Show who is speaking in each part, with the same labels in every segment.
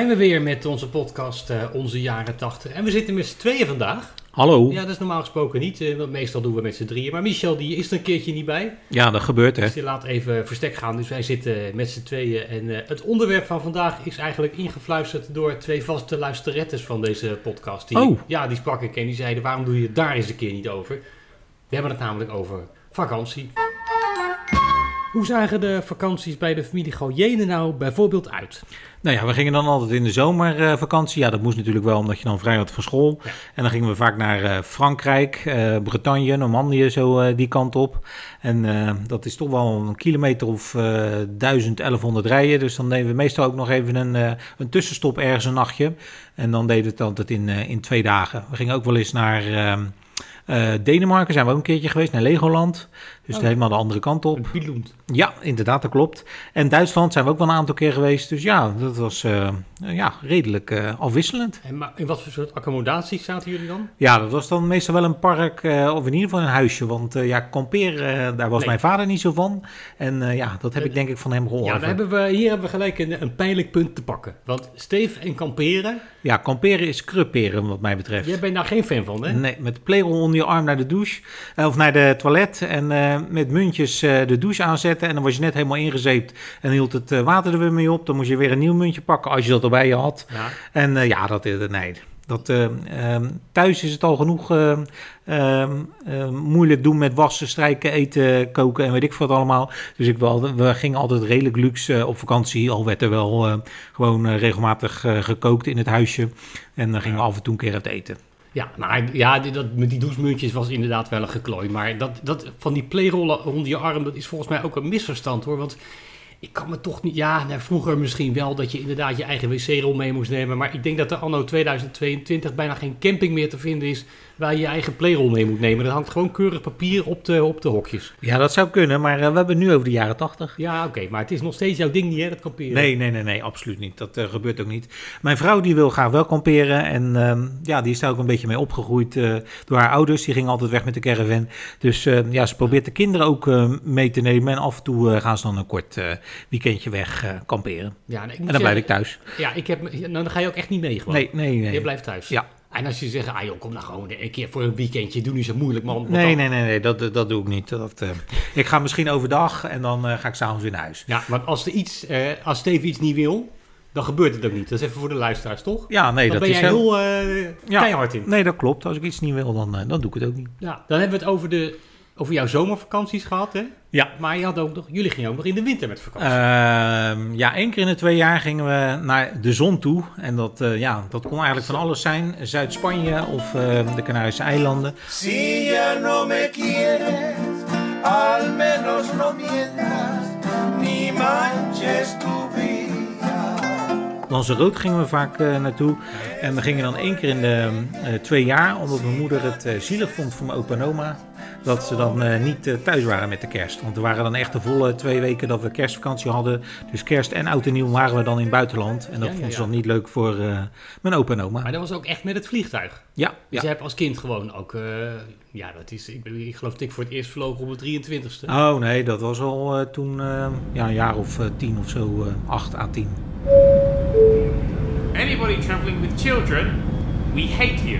Speaker 1: zijn we weer met onze podcast eh, Onze Jaren 80. En we zitten met z'n tweeën vandaag.
Speaker 2: Hallo.
Speaker 1: Ja, dat is normaal gesproken niet, eh, want meestal doen we met z'n drieën. Maar Michel die is er een keertje niet bij.
Speaker 2: Ja, dat gebeurt hè.
Speaker 1: Dus die laat even verstek gaan. Dus wij zitten met z'n tweeën. En eh, het onderwerp van vandaag is eigenlijk ingefluisterd door twee vaste luisterettes van deze podcast. Die,
Speaker 2: Oh.
Speaker 1: Ja, die sprak ik en die zeiden, waarom doe je het daar eens een keer niet over? We hebben het namelijk over vakantie. Hoe zagen de vakanties bij de familie Galjenen nou bijvoorbeeld uit?
Speaker 2: Nou ja, we gingen dan altijd in de zomervakantie. Ja, dat moest natuurlijk wel omdat je dan vrij had van school.
Speaker 1: Ja.
Speaker 2: En dan gingen we vaak naar eh, Frankrijk, eh, Bretagne, Normandië, zo eh, die kant op. En eh, dat is toch wel een kilometer of eh 1000, 1100 rijden. Dus dan deden we meestal ook nog even een, eh, een tussenstop ergens een nachtje. En dan deden we het altijd in, eh, in twee dagen. We gingen ook wel eens naar eh, Denemarken, zijn we ook een keertje geweest, naar Legoland. Dus
Speaker 1: Oh.
Speaker 2: helemaal de andere kant op. Ja, inderdaad, dat klopt. En Duitsland zijn we ook wel een aantal keer geweest. Dus ja, dat was eh, ja, redelijk eh, afwisselend.
Speaker 1: En maar in wat voor soort accommodaties zaten jullie dan?
Speaker 2: Ja, dat was dan meestal wel een park eh, of in ieder geval een huisje. Want ja, kamperen, daar was
Speaker 1: Nee.
Speaker 2: mijn vader niet zo van. En ja, dat heb ik denk ik van hem gehoord.
Speaker 1: Ja, daar hebben we, hier hebben we gelijk een, een pijnlijk punt te pakken. Want Steve en kamperen,
Speaker 2: Ja, kamperen is krupperen wat mij betreft.
Speaker 1: jij bent daar geen fan van, hè?
Speaker 2: Nee, met de playroll onder je arm naar de douche. of naar de toilet. En met muntjes eh, de douche aanzetten. En dan was je net helemaal ingezeept. En hield het eh, water er weer mee op. Dan moest je weer een nieuw muntje pakken als je dat erbij had.
Speaker 1: Ja.
Speaker 2: En eh, ja, dat is nee. Dat, eh, ehm, thuis is het al genoeg eh, ehm, eh, moeilijk doen met wassen, strijken, eten, koken en weet ik wat allemaal. Dus ik wel, we gingen altijd redelijk luxe eh, op vakantie. Al werd er wel eh, gewoon eh, regelmatig eh, gekookt in het huisje. En dan gingen we af en toe een keer het eten.
Speaker 1: Ja, nou, ja die- dat, met die douchemuntjes was inderdaad wel een geklooi. Maar dat, dat, van die playrollen onder je arm, dat is volgens mij ook een misverstand hoor. Want ik kan me toch niet... Ja, nou, vroeger misschien wel dat je inderdaad je eigen wc-rol mee moest nemen. Maar ik denk dat er anno 2022 bijna geen camping meer te vinden is... waar je je eigen playrol mee moet nemen. Er hangt gewoon keurig papier op de, op de hokjes.
Speaker 2: Ja, dat zou kunnen, maar eh, we hebben het nu over de jaren tachtig.
Speaker 1: Ja, oké, maar het is nog steeds jouw ding niet hè, dat kamperen.
Speaker 2: Nee, nee, nee, nee, absoluut niet. Dat eh, gebeurt ook niet. Mijn vrouw die wil graag wel kamperen. En ehm, ja, die is daar ook een beetje mee opgegroeid eh, door haar ouders. Die gingen altijd weg met de caravan. Dus eh, ja, ze probeert de kinderen ook mee te nemen. En af en toe gaan ze dan een kort weekendje weg eh, kamperen.
Speaker 1: Ja,
Speaker 2: En dan blijf ik thuis.
Speaker 1: Ja, ik heb, nou, dan ga je ook echt niet mee gewoon.
Speaker 2: Nee, nee, nee.
Speaker 1: Je blijft thuis.
Speaker 2: Ja.
Speaker 1: En als je zegt, ah joh, kom nou gewoon een keer voor een weekendje, doe niet zo moeilijk man.
Speaker 2: Nee,
Speaker 1: dan-
Speaker 2: nee, nee, nee dat, dat doe ik niet. Dat, eh, ik ga misschien overdag en dan eh, ga ik s'avonds weer naar huis.
Speaker 1: Ja, want als, er iets, als Steve iets niet wil, dan gebeurt het ook niet. Dat is even voor de luisteraars, toch?
Speaker 2: Ja, nee,
Speaker 1: dan
Speaker 2: dat
Speaker 1: ben
Speaker 2: is
Speaker 1: jij
Speaker 2: heel...
Speaker 1: heel
Speaker 2: Ja.
Speaker 1: keihard in.
Speaker 2: Nee, dat klopt. Als ik iets niet wil, dan, dan doe ik het ook niet.
Speaker 1: Ja, dan hebben we het over, de, over jouw zomervakanties gehad, hè?
Speaker 2: Ja.
Speaker 1: Maar je had ook nog, jullie gingen ook nog in de winter met vakantie.
Speaker 2: Ehm, ja, één keer in de twee jaar gingen we naar de zon toe. En dat, eh, ja, dat kon eigenlijk van alles zijn. Zuid-Spanje of eh, de Canarische eilanden.
Speaker 3: Si ya no me quieres, al menos no mientas, ni manches tu.
Speaker 2: Lanzarote gingen we vaak eh, naartoe. En we gingen dan één keer in de eh, twee jaar, omdat mijn moeder het eh, zielig vond voor mijn opa en oma. Dat ze dan eh, niet eh, thuis waren met de kerst. Want er waren dan echt de volle twee weken dat we kerstvakantie hadden. Dus kerst en oud en nieuw waren we dan in het buitenland. En dat
Speaker 1: Ja, ja,
Speaker 2: vond ze
Speaker 1: ja.
Speaker 2: dan niet leuk voor eh, mijn opa en oma.
Speaker 1: maar dat was ook echt met het vliegtuig.
Speaker 2: Ja,
Speaker 1: Dus
Speaker 2: ja.
Speaker 1: je hebt als kind gewoon ook, eh, ja, dat is, ik, ik geloof dat ik voor het eerst vloog op de 23ste.
Speaker 2: Oh nee, dat was al eh, toen eh, ja, een jaar of tien of zo, eh, acht à tien.
Speaker 4: Anybody traveling with children, we hate you.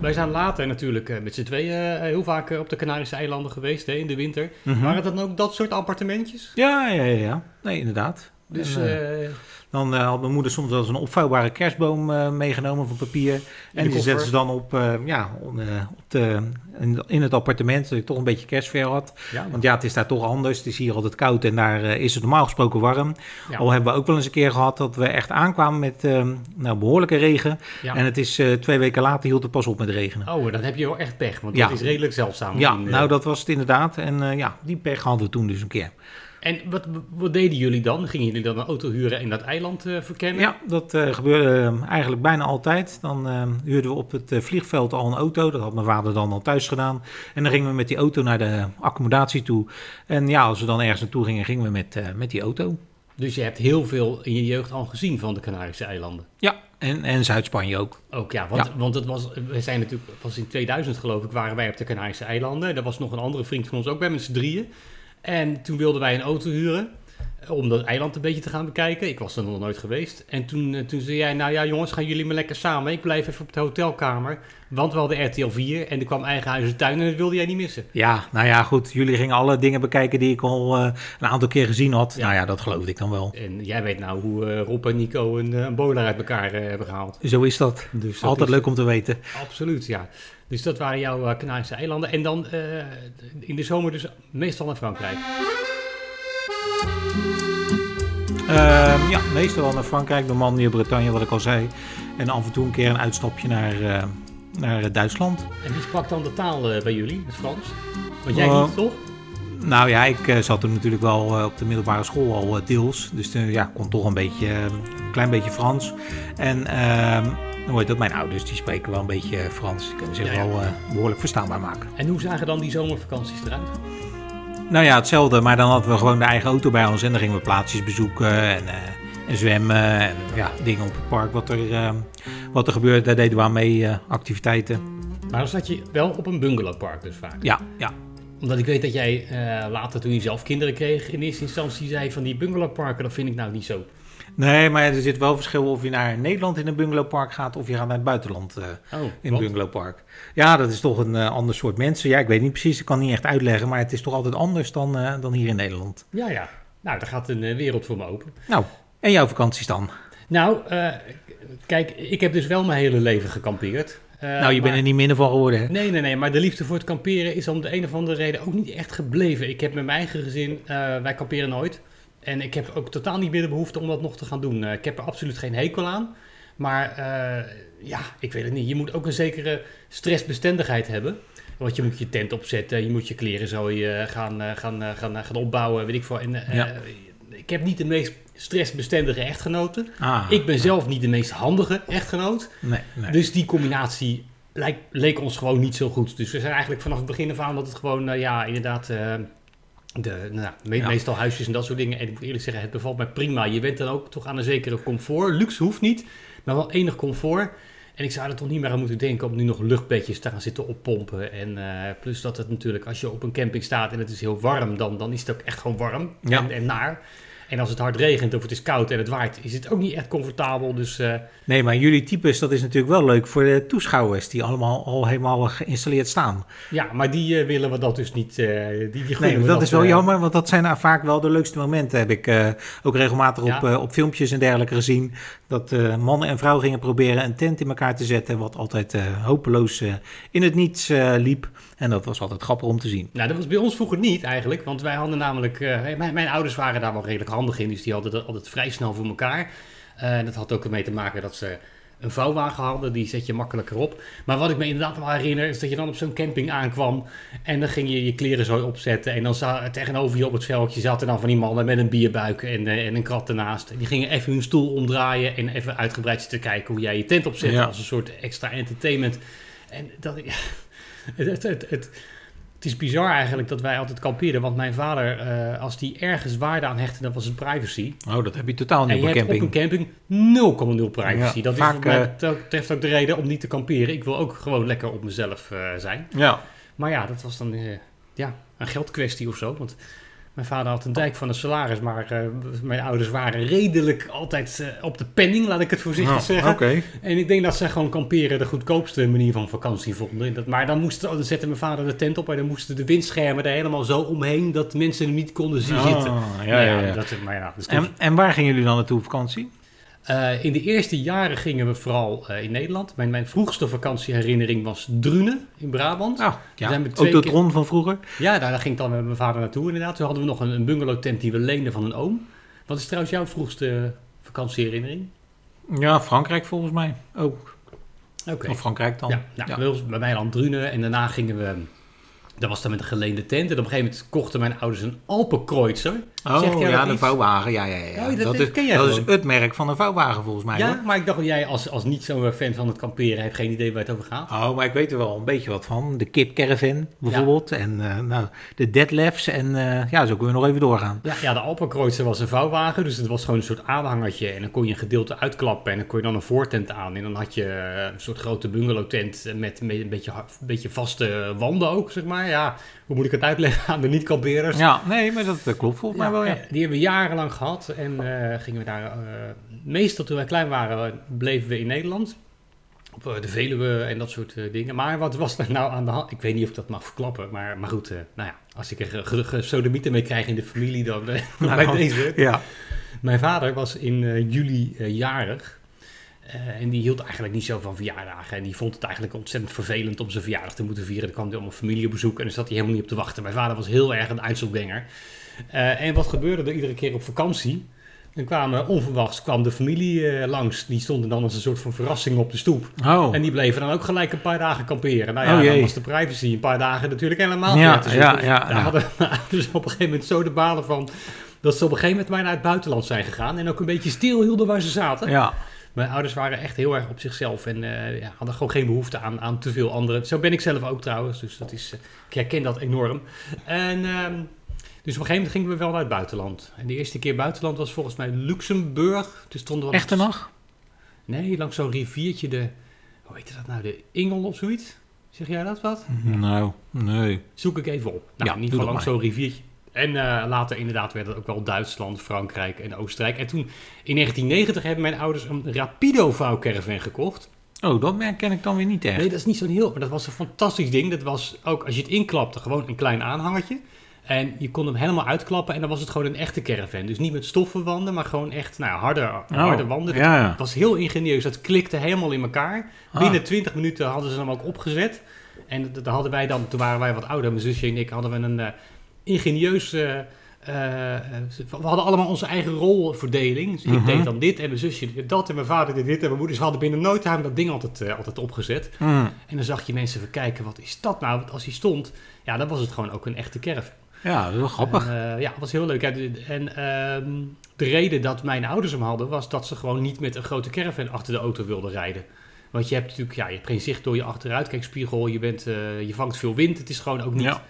Speaker 1: Wij zijn later natuurlijk eh, met z'n tweeën eh, heel vaak eh, op de Canarische eilanden geweest hè, in de winter.
Speaker 2: Mhm.
Speaker 1: Waren dat dan ook dat soort appartementjes?
Speaker 2: Ja, ja, ja, ja. Nee, inderdaad.
Speaker 1: Dus
Speaker 2: En, eh,
Speaker 1: eh,
Speaker 2: dan eh, had mijn moeder soms wel eens een opvouwbare kerstboom meegenomen van papier. En die
Speaker 1: koffer.
Speaker 2: zetten ze dan op, ja, on- op de, in, in het appartement, dat ik toch een beetje kerstver had.
Speaker 1: ja,
Speaker 2: Want ja, het is daar toch anders. Het is hier altijd koud en daar is het normaal gesproken warm.
Speaker 1: ja,
Speaker 2: Al hebben we ook wel eens een keer gehad dat we echt aankwamen met nou, behoorlijke regen.
Speaker 1: ja.
Speaker 2: En het is twee weken later hield het pas op met regenen.
Speaker 1: Oh, dan heb je wel echt pech, want dat is redelijk zeldzaam.
Speaker 2: Ja,
Speaker 1: in,
Speaker 2: nou dat was het inderdaad. En ja, die pech hadden we toen dus een keer.
Speaker 1: En wat, wat deden jullie dan? Gingen jullie dan een auto huren en dat eiland eh, verkennen?
Speaker 2: Ja, dat eh, gebeurde eh, eigenlijk bijna altijd. Dan eh, huurden we op het eh, vliegveld al een auto. Dat had mijn vader dan al thuis gedaan. En dan gingen we met die auto naar de accommodatie toe. En ja, als we dan ergens naartoe gingen, gingen we met, met die auto.
Speaker 1: Dus je hebt heel veel in je jeugd al gezien van de Canarische eilanden.
Speaker 2: Ja, en, en Zuid-Spanje ook.
Speaker 1: Ook ja, want,
Speaker 2: Ja.
Speaker 1: want het was, we zijn natuurlijk, was in 2000 geloof ik, waren wij op de Canarische eilanden. Er was nog een andere vriend van ons ook bij met z'n drieën. En toen wilden wij een auto huren. Om dat eiland een beetje te gaan bekijken. Ik was er nog nooit geweest. En toen, eh, toen zei jij, nou ja jongens, gaan jullie maar lekker samen. Ik blijf even op de hotelkamer. Want we hadden RTL 4 en er kwam eigen huis en tuin en dat wilde jij niet missen.
Speaker 2: Ja, nou ja, goed. Jullie gingen alle dingen bekijken die ik al eh, een aantal keer gezien had.
Speaker 1: Ja.
Speaker 2: Nou ja, dat geloofde ik dan wel.
Speaker 1: En jij weet nou hoe eh, Rob en Nico een, een bowler uit elkaar hebben gehaald.
Speaker 2: Zo is dat.
Speaker 1: Dus dat
Speaker 2: Altijd
Speaker 1: is-
Speaker 2: leuk om te weten.
Speaker 1: Absoluut, ja. Dus dat waren jouw Canarische eilanden. En dan in de zomer dus meestal naar Frankrijk.
Speaker 2: Ehm, ja, meestal wel naar Frankrijk, Normandië, Bretagne, wat ik al zei. En af en toe een keer een uitstapje naar, eh, naar Duitsland.
Speaker 1: En wie sprak dan de taal eh, bij jullie, het Frans? Want jij niet, toch?
Speaker 2: Nou ja, ik eh, zat toen natuurlijk wel eh, op de middelbare school al eh, deels. Dus eh, ja, ik kon toch een beetje, eh, een klein beetje Frans. En ehm hoe heet dat? Mijn ouders die spreken wel een beetje eh, Frans. Die kunnen zich
Speaker 1: Ja, ja.
Speaker 2: wel eh, behoorlijk verstaanbaar maken.
Speaker 1: En hoe zagen dan die zomervakanties eruit?
Speaker 2: Nou ja, hetzelfde. Maar dan hadden we gewoon de eigen auto bij ons. En dan gingen we plaatsjes bezoeken en, eh, en zwemmen. En ja, dingen op het park. Wat er, eh, wat er gebeurde, daar deden we aan mee. eh, activiteiten.
Speaker 1: Maar dan zat je wel op een bungalowpark dus vaak.
Speaker 2: Ja, ja.
Speaker 1: Omdat ik weet dat jij later, toen je zelf kinderen kreeg, in eerste instantie zei van die bungalowparken, dat vind ik nou niet zo.
Speaker 2: Nee, maar er zit wel verschil of je naar Nederland in een bungalowpark gaat. Of je gaat naar het buitenland eh,
Speaker 1: Oh,
Speaker 2: in een bungalowpark. Ja, dat is toch een eh, ander soort mensen. Ja, ik weet niet precies. Ik kan niet echt uitleggen. Maar het is toch altijd anders dan, eh, dan hier in Nederland.
Speaker 1: Ja, ja. Nou, daar gaat een wereld voor me open.
Speaker 2: Nou, en jouw vakanties dan?
Speaker 1: Nou, kijk, ik heb dus wel mijn hele leven gekampeerd.
Speaker 2: Nou, je bent er niet minder van geworden. hè?
Speaker 1: Nee, nee, nee. Maar de liefde voor het kamperen is om de een of andere reden ook niet echt gebleven. Ik heb met mijn eigen gezin, wij kamperen nooit. En ik heb ook totaal niet meer de behoefte om dat nog te gaan doen. Eh, ik heb er absoluut geen hekel aan. Maar eh, ja, ik weet het niet. Je moet ook een zekere stressbestendigheid hebben. Want je moet je tent opzetten, je moet je kleren zo eh, gaan, gaan, gaan, gaan opbouwen, weet ik veel. En,
Speaker 2: Ja.
Speaker 1: Ik heb niet de meest stressbestendige echtgenoten.
Speaker 2: Ah,
Speaker 1: Ik ben zelf niet de meest handige echtgenoot.
Speaker 2: Nee, nee.
Speaker 1: Dus die combinatie leek ons gewoon niet zo goed. Dus we zijn eigenlijk vanaf het begin af aan dat het gewoon, ja, inderdaad, de, nou, me-
Speaker 2: Ja.
Speaker 1: meestal huisjes en dat soort dingen. En ik moet eerlijk zeggen, het bevalt mij prima. Je bent dan ook toch aan een zekere comfort. Luxe hoeft niet, maar wel enig comfort. En ik zou er toch niet meer aan moeten denken om nu nog luchtbedjes te gaan zitten oppompen. En eh, plus dat het natuurlijk, als je op een camping staat en het is heel warm, dan, dan is het ook echt gewoon warm
Speaker 2: Ja.
Speaker 1: en, en naar. En als het hard regent of het is koud en het waait, is het ook niet echt comfortabel. Dus eh,
Speaker 2: nee, maar jullie types, dat is natuurlijk wel leuk voor de toeschouwers die allemaal al helemaal geïnstalleerd staan.
Speaker 1: Ja, maar die eh, willen we dat dus niet. eh, die, die
Speaker 2: Nee, dat is wel jammer, want dat zijn nou vaak wel de leukste momenten. Heb ik ook regelmatig op,
Speaker 1: Ja.
Speaker 2: op filmpjes en dergelijke gezien. Dat mannen en vrouw gingen proberen een tent in elkaar te zetten. Wat altijd hopeloos in het niets liep. En dat was altijd grappig om te zien.
Speaker 1: Nou, dat was bij ons vroeger niet eigenlijk. Want wij hadden namelijk. mijn, mijn ouders waren daar wel redelijk handig in. Dus die hadden dat altijd vrij snel voor elkaar. Eh, dat had ook ermee te maken dat ze een vouwwagen hadden. Die zet je makkelijker op. Maar wat ik me inderdaad wel herinner. Is dat je dan op zo'n camping aankwam. En dan ging je je kleren zo opzetten. En dan za- tegenover je op het veldje zaten dan van die mannen met een bierbuik en, eh, en een krat ernaast. En die gingen even hun stoel omdraaien. En even uitgebreid zitten kijken hoe jij je tent opzet.
Speaker 2: Ja.
Speaker 1: Als een soort extra entertainment. En dat. Het, het, het, het is bizar eigenlijk dat wij altijd kampeerden. Want mijn vader, eh, als die ergens waarde aan hechtte, dan was het privacy.
Speaker 2: Oh, dat heb je totaal niet
Speaker 1: en
Speaker 2: op een
Speaker 1: hebt
Speaker 2: camping.
Speaker 1: op een camping 0,0 privacy.
Speaker 2: Ja,
Speaker 1: dat
Speaker 2: vaak,
Speaker 1: is wat mij
Speaker 2: eh,
Speaker 1: betreft- betreft ook de reden om niet te kamperen. Ik wil ook gewoon lekker op mezelf eh, zijn.
Speaker 2: Ja.
Speaker 1: Maar ja, dat was dan eh, ja, een geldkwestie of zo. Want mijn vader had een dijk van een salaris. Maar eh, mijn ouders waren redelijk altijd eh, op de penning, laat ik het voorzichtig
Speaker 2: Ja,
Speaker 1: zeggen. En ik denk dat ze gewoon kamperen de goedkoopste manier van vakantie vonden. Dat, maar dan, moest, dan zette mijn vader de tent op en dan moesten de windschermen er helemaal zo omheen dat mensen hem niet konden zien zitten.
Speaker 2: Ah, ja, ja, ja.
Speaker 1: Dat, maar ja, dus
Speaker 2: En, en waar gingen jullie dan naartoe op vakantie?
Speaker 1: Eh, in de eerste jaren gingen we vooral eh, in Nederland. Mijn, mijn vroegste vakantieherinnering was Drunen in Brabant. We
Speaker 2: ja.
Speaker 1: zijn met twee
Speaker 2: Autotron van vroeger.
Speaker 1: Ja, daar, daar ging ik dan met mijn vader naartoe inderdaad. Toen hadden we nog een, een bungalowtent die we leenden van een oom. Wat is trouwens jouw vroegste vakantieherinnering?
Speaker 2: Ja, Frankrijk volgens mij ook.
Speaker 1: Oké.
Speaker 2: Of Frankrijk dan.
Speaker 1: Ja, nou,
Speaker 2: Ja.
Speaker 1: bij mij dan Drunen en daarna gingen we... Dat was dan met een geleende tent. En op een gegeven moment kochten mijn ouders een Alpenkreuzer.
Speaker 2: Oh ja,
Speaker 1: dat
Speaker 2: de
Speaker 1: iets?
Speaker 2: vouwwagen. Ja, ja, ja.
Speaker 1: Oh, dat-
Speaker 2: dat
Speaker 1: dat
Speaker 2: is, dat is het merk van een vouwwagen volgens mij.
Speaker 1: Ja,
Speaker 2: hoor.
Speaker 1: maar ik dacht dat jij als, als niet zo'n fan van het kamperen hebt geen idee waar het over gaat.
Speaker 2: Oh, maar ik weet er wel een beetje wat van. De Kip Caravan bijvoorbeeld. En eh, nou, de Deadlefs. En eh, ja, zo kunnen we nog even doorgaan.
Speaker 1: Ja, ja de Alpenkreuzer was een vouwwagen. Dus het was gewoon een soort aanhangertje. En dan kon je een gedeelte uitklappen. En dan kon je dan een voortent aan. En dan had je eh, een soort grote bungalowtent met, een beetje, een beetje vaste wanden ook, zeg maar. Ja, hoe moet ik het uitleggen aan de niet-kamperers?
Speaker 2: Ja, nee, maar dat eh, klopt volgens mij Ja, wel, ja.
Speaker 1: Die hebben we jarenlang gehad. En eh, gingen we daar... eh, meestal toen wij klein waren, bleven we in Nederland. Op eh, de Veluwe en dat soort dingen. Maar wat was er nou aan de hand? Ik weet niet of ik dat mag verklappen. Maar, maar goed, nou ja. Als ik er gesodemieten mee krijg in de familie, dan
Speaker 2: Nou,
Speaker 1: bij deze.
Speaker 2: Ja.
Speaker 1: Mijn vader was in juli jarig. En die hield eigenlijk niet zo van verjaardagen. En die vond het eigenlijk ontzettend vervelend om zijn verjaardag te moeten vieren. Er kwam hij allemaal familie op bezoek en daar zat hij helemaal niet op te wachten. Mijn vader was heel erg een uitzoekganger. Eh, en wat gebeurde er iedere keer op vakantie? Dan kwamen onverwachts kwam de familie eh, langs. Die stonden dan als een soort van verrassing op de stoep.
Speaker 2: Oh.
Speaker 1: En die bleven dan ook gelijk een paar dagen kamperen. Nou ja,
Speaker 2: Oh,
Speaker 1: dan was de privacy een paar dagen natuurlijk helemaal
Speaker 2: Ja.
Speaker 1: Dus
Speaker 2: ja, ja,
Speaker 1: Daar
Speaker 2: ja.
Speaker 1: hadden we dus op een gegeven moment zo de balen van... dat ze op een gegeven moment naar het buitenland zijn gegaan... en ook een beetje stil hielden waar ze zaten.
Speaker 2: Ja.
Speaker 1: Mijn ouders waren echt heel erg op zichzelf... en eh, ja, hadden gewoon geen behoefte aan, aan te veel anderen. Zo ben ik zelf ook trouwens, dus dat is, ik herken dat enorm. En... dus op een gegeven moment gingen we wel naar het buitenland. En de eerste keer buitenland was volgens mij Luxemburg. Dus stonden we
Speaker 2: Echte nog?
Speaker 1: Nee, langs zo'n riviertje, de... Hoe heet dat nou? De Ingel of zoiets? Zeg jij dat wat?
Speaker 2: Nou, nee.
Speaker 1: Zoek ik even op. Nou,
Speaker 2: Ja,
Speaker 1: in ieder geval langs zo'n riviertje. En eh, later inderdaad werd het ook wel Duitsland, Frankrijk en Oostenrijk. En toen, in 1990, hebben mijn ouders een Rapido vouwcaravan gekocht.
Speaker 2: Oh, dat merk ken ik dan weer niet echt.
Speaker 1: Nee, dat is niet zo'n heel... Maar dat was een fantastisch ding. Dat was ook, als je het inklapte, gewoon een klein aanhangertje. En je kon hem helemaal uitklappen en dan was het gewoon een echte caravan. Dus niet met stoffen wanden, maar gewoon echt nou, harde, harde wanden.
Speaker 2: Oh, Ja, ja.
Speaker 1: Het was heel ingenieus. Dat klikte helemaal in elkaar.
Speaker 2: Ah.
Speaker 1: Binnen 20 minuten hadden ze hem ook opgezet. En daar hadden wij dan, toen waren wij wat ouder, mijn zusje en ik, hadden we een eh, ingenieus. eh, eh, we hadden allemaal onze eigen rolverdeling. Dus ik
Speaker 2: Mhm.
Speaker 1: deed dan dit en mijn zusje deed dat en mijn vader deed dit en mijn moeder. Dus we hadden binnen no time dat ding altijd, altijd opgezet.
Speaker 2: Mm.
Speaker 1: En dan zag je mensen even kijken, wat is dat nou? Want als hij stond, ja, dan was het gewoon ook een echte caravan.
Speaker 2: Ja, dat is wel grappig.
Speaker 1: En, eh, ja, het was heel leuk. En ehm, de reden dat mijn ouders hem hadden, was dat ze gewoon niet met een grote caravan achter de auto wilden rijden. Want je hebt natuurlijk, ja, je hebt geen zicht door je achteruitkijkspiegel, je, bent, eh, je vangt veel wind. Het is gewoon ook niet... Ja,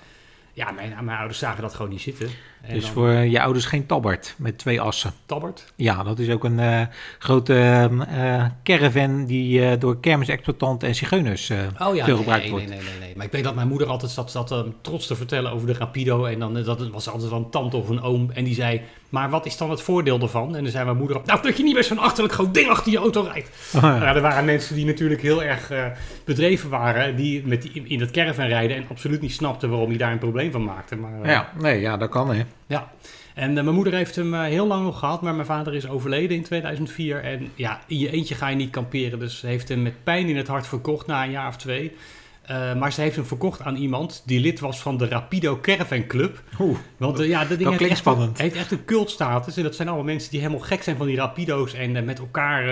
Speaker 2: Ja.
Speaker 1: mijn, mijn ouders zagen dat gewoon niet zitten. En
Speaker 2: dus
Speaker 1: dan
Speaker 2: voor je ouders geen tabbert met twee assen.
Speaker 1: Tabbert.
Speaker 2: Ja, dat is ook een eh, grote ehm, eh, caravan die eh, door kermisexploitanten en zigeuners... eh,
Speaker 1: Oh ja,
Speaker 2: veel gebruikt
Speaker 1: nee,
Speaker 2: wordt.
Speaker 1: nee, nee, nee, nee. Maar ik weet dat mijn moeder altijd zat, zat eh, trots te vertellen over de Rapido. En dan eh, dat was altijd wel een tante of een oom. En die zei, maar wat is dan het voordeel ervan? En dan zei mijn moeder, op, nou dat je niet met zo'n achterlijk groot ding achter je auto rijdt.
Speaker 2: Oh, ja.
Speaker 1: Ja, er waren mensen die natuurlijk heel erg eh, bedreven waren. Die, met die in dat caravan rijden. En absoluut niet snapten waarom hij daar een probleem van maakte. Maar, eh,
Speaker 2: ja, nee, ja, dat kan hè.
Speaker 1: Ja. En eh, mijn moeder heeft hem eh, heel lang nog gehad, maar mijn vader is overleden in 2004. En ja, in je eentje ga je niet kamperen. Dus heeft hem met pijn in het hart verkocht na een jaar of twee. Eh, maar ze heeft hem verkocht aan iemand die lid was van de Rapido Caravan Club.
Speaker 2: Oeh,
Speaker 1: Want eh, ja, dat ding
Speaker 2: dat
Speaker 1: heeft echt,
Speaker 2: spannend.
Speaker 1: heeft echt een cultstatus. En dat zijn allemaal mensen die helemaal gek zijn van die Rapido's. En eh, met elkaar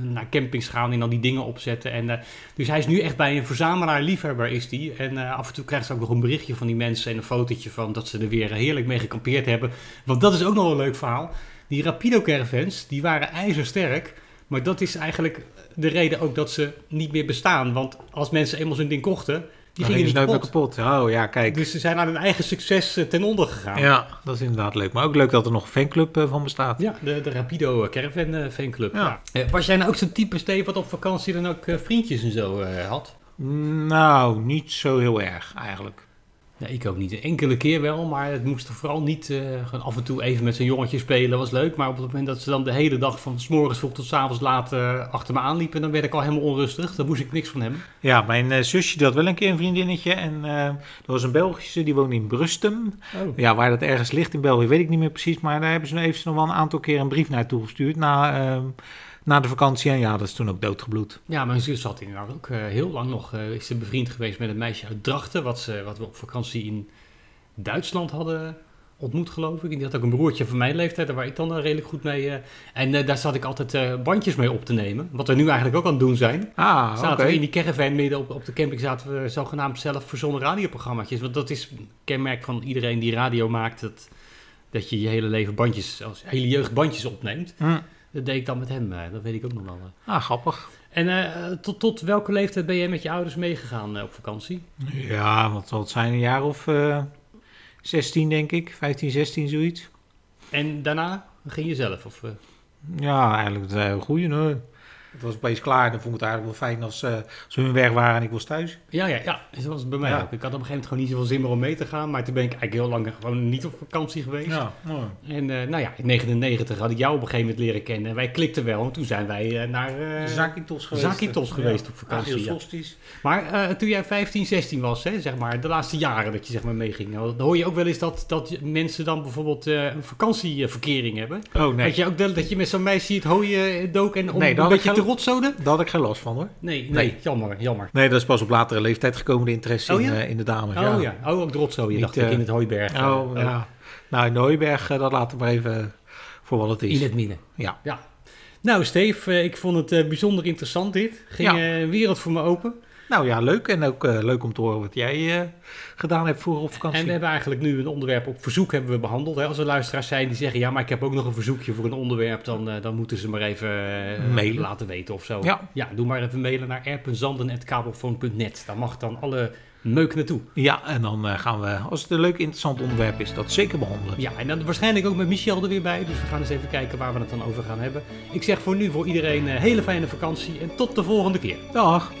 Speaker 1: naar campings gaan en dan die dingen opzetten. En, dus hij is nu echt bij een verzamelaar, liefhebber is die. En af en toe krijgt ze ook nog een berichtje van die mensen en een fotootje van dat ze er weer heerlijk mee gekampeerd hebben. Want dat is ook nog een leuk verhaal. Die Rapido caravans, die waren ijzersterk. Maar dat is eigenlijk de reden ook dat ze niet meer bestaan. Want als mensen eenmaal zo'n ding kochten, die gingen
Speaker 2: gingen
Speaker 1: niet kapot.
Speaker 2: kapot. Oh ja, kijk.
Speaker 1: Dus ze zijn aan hun eigen succes eh, ten onder gegaan.
Speaker 2: Ja, dat is inderdaad leuk. Maar ook leuk dat er nog een fanclub eh, van bestaat.
Speaker 1: Ja, de, de Rapido Caravan eh, fanclub.
Speaker 2: Ja.
Speaker 1: Ja. Was jij nou ook zo'n type, Steve, wat op vakantie dan ook vriendjes en zo had?
Speaker 2: Nou, niet zo heel erg eigenlijk.
Speaker 1: Ja, ik ook niet. Een enkele keer wel, maar het moest er vooral niet eh, gewoon af en toe even met zo'n jongetje spelen. was leuk, maar op het moment dat ze dan de hele dag van s morgens vroeg tot s avonds laat eh, achter me aanliepen, dan werd ik al helemaal onrustig. Daar moest ik niks van hebben.
Speaker 2: Ja, mijn eh, zusje had wel een keer een vriendinnetje. En dat was een Belgische, die woonde in Brustem.
Speaker 1: Oh.
Speaker 2: Ja, waar dat ergens ligt in België weet ik niet meer precies. Maar daar hebben ze, ze nog wel een aantal keer een brief naartoe gestuurd. Na, ehm, na de vakantie. En ja, dat is toen ook doodgebloed.
Speaker 1: Ja, mijn zus had inderdaad ook eh, heel lang nog, eh, is ze bevriend geweest met een meisje uit Drachten, wat, ze, wat we op vakantie in Duitsland hadden ontmoet, geloof ik. En die had ook een broertje van mijn leeftijd, daar waar ik dan redelijk goed mee. eh, en daar zat ik altijd bandjes mee op te nemen, wat we nu eigenlijk ook aan het doen zijn.
Speaker 2: Ah, oké.
Speaker 1: Zaten we in die caravan midden op, op de camping, zaten we zogenaamd zelf verzonnen radioprogramma's. Want dat is een kenmerk van iedereen die radio maakt, dat, dat je je hele leven bandjes, als hele jeugd bandjes opneemt.
Speaker 2: Hm.
Speaker 1: Dat deed ik dan met hem, eh, dat weet ik ook nog wel. eh.
Speaker 2: Ah, grappig.
Speaker 1: En eh, tot, tot welke leeftijd ben jij met je ouders meegegaan op vakantie?
Speaker 2: Ja, zal het zijn? Een jaar of eh 16 denk ik. 15, 16 zoiets.
Speaker 1: En daarna ging je zelf? Of, eh?
Speaker 2: Ja, eigenlijk een goede. Nee. Het was opeens klaar en dan vond ik het eigenlijk wel fijn als eh, ze hun weg waren en ik was thuis.
Speaker 1: Ja, ja, ja. Zo was het bij mij
Speaker 2: Ja.
Speaker 1: ook. Ik had op een gegeven moment gewoon niet zoveel zin meer om mee te gaan. Maar toen ben ik eigenlijk heel lang gewoon niet op vakantie geweest.
Speaker 2: mooi.
Speaker 1: En eh, nou ja, in 99 had ik jou op een gegeven moment leren kennen. En wij klikten wel. En toen zijn wij eh, naar
Speaker 2: Zakitos geweest.
Speaker 1: Zakitos geweest op vakantie,
Speaker 2: Heel
Speaker 1: ja.
Speaker 2: Solstice.
Speaker 1: Maar toen jij 15, 16 was, hè, zeg maar, de laatste jaren dat je zeg maar, meeging. nou, Dan hoor je ook wel eens dat, dat mensen dan bijvoorbeeld een vakantieverkering hebben.
Speaker 2: Oh nee,
Speaker 1: Dat je ook dat, dat je met zo'n meisje het hooien dook en om
Speaker 2: Nee,
Speaker 1: een
Speaker 2: dat
Speaker 1: beetje te rotzoden?
Speaker 2: daar had ik geen last van hoor.
Speaker 1: Nee, nee,
Speaker 2: Nee.
Speaker 1: jammer, jammer.
Speaker 2: Nee, dat is pas op latere leeftijd gekomen, de interesse
Speaker 1: Oh,
Speaker 2: in,
Speaker 1: ja?
Speaker 2: eh, in de dames.
Speaker 1: Oh ja, oh, ook de rotzooien
Speaker 2: Niet,
Speaker 1: dacht ik
Speaker 2: eh,
Speaker 1: in het hooiberg. eh,
Speaker 2: Oh, ja. Nou, in Nooiberg, eh, dat laten we maar even voor wat het is.
Speaker 1: In het midden.
Speaker 2: Ja.
Speaker 1: Ja. Nou, Steve, eh, ik vond het eh, bijzonder interessant dit. Ging
Speaker 2: Ja.
Speaker 1: eh, een wereld voor me open.
Speaker 2: Nou ja, leuk. En ook eh, leuk om te horen wat jij eh, gedaan hebt voor op vakantie.
Speaker 1: En we hebben eigenlijk nu een onderwerp op verzoek hebben we behandeld. Hè. Als er luisteraars zijn die zeggen, ja, maar ik heb ook nog een verzoekje voor een onderwerp, dan, eh, dan moeten ze maar even
Speaker 2: Mailen.
Speaker 1: laten weten of zo.
Speaker 2: Ja.
Speaker 1: doe maar even mailen naar r.zanden.kabelfoon.net. Daar mag dan alle meuk naartoe.
Speaker 2: Ja, en dan gaan we, als het een leuk interessant onderwerp is, dat zeker behandelen.
Speaker 1: Ja, en dan waarschijnlijk ook met Michel er weer bij. Dus we gaan eens even kijken waar we het dan over gaan hebben. Ik zeg voor nu voor iedereen een hele fijne vakantie en tot de volgende keer.
Speaker 2: Dag!